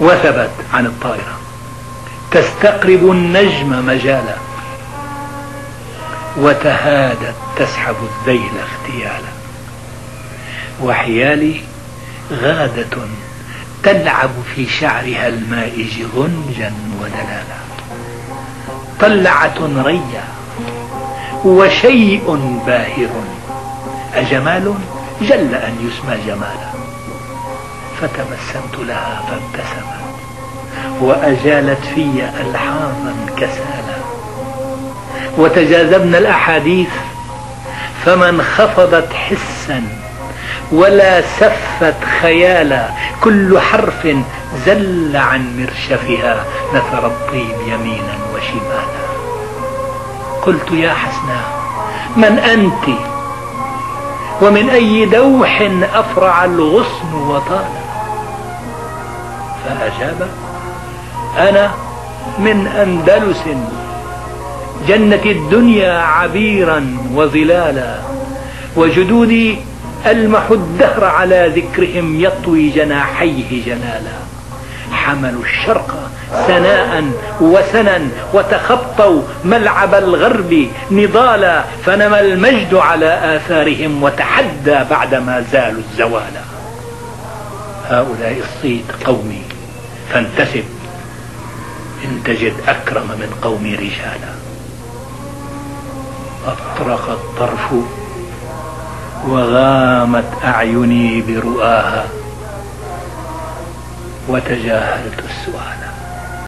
وثبت عن الطائرة. تستقرب النجم مجالا. وتهادت تسحب الذيل اغتيالا وحيالي غادة تلعب في شعرها المائج غنجا ودلالا. طلعة ريا وشيء باهر. أجمال جل أن يسمى جمالا. فتبسمت لها فابتسمت وأجالت في ألحاظا كسالا. وتجاذبنا الأحاديث فما انخفضت حسا ولا سفت خيالا كل حرف زل عن مرشفها نثر الطيب يمينا وشمالا. قلت يا حسناء من أنت؟ ومن أي دوح أفرع الغصن وطال فأجاب أنا من أندلس جنة الدنيا عبيرا وظلالا وجدودي ألمح الدهر على ذكرهم يطوي جناحيه جلالا. حملوا الشرق سناء وسنا وتخطوا ملعب الغرب نضالا فنمى المجد على آثارهم وتحدى بعدما زالوا الزوالا. هؤلاء الصيد قومي. فانتسب. إن تجد أكرم من قومي رجالا. أطرق الطرف وغامت أعيني برؤاها. وتجاهلت السؤال.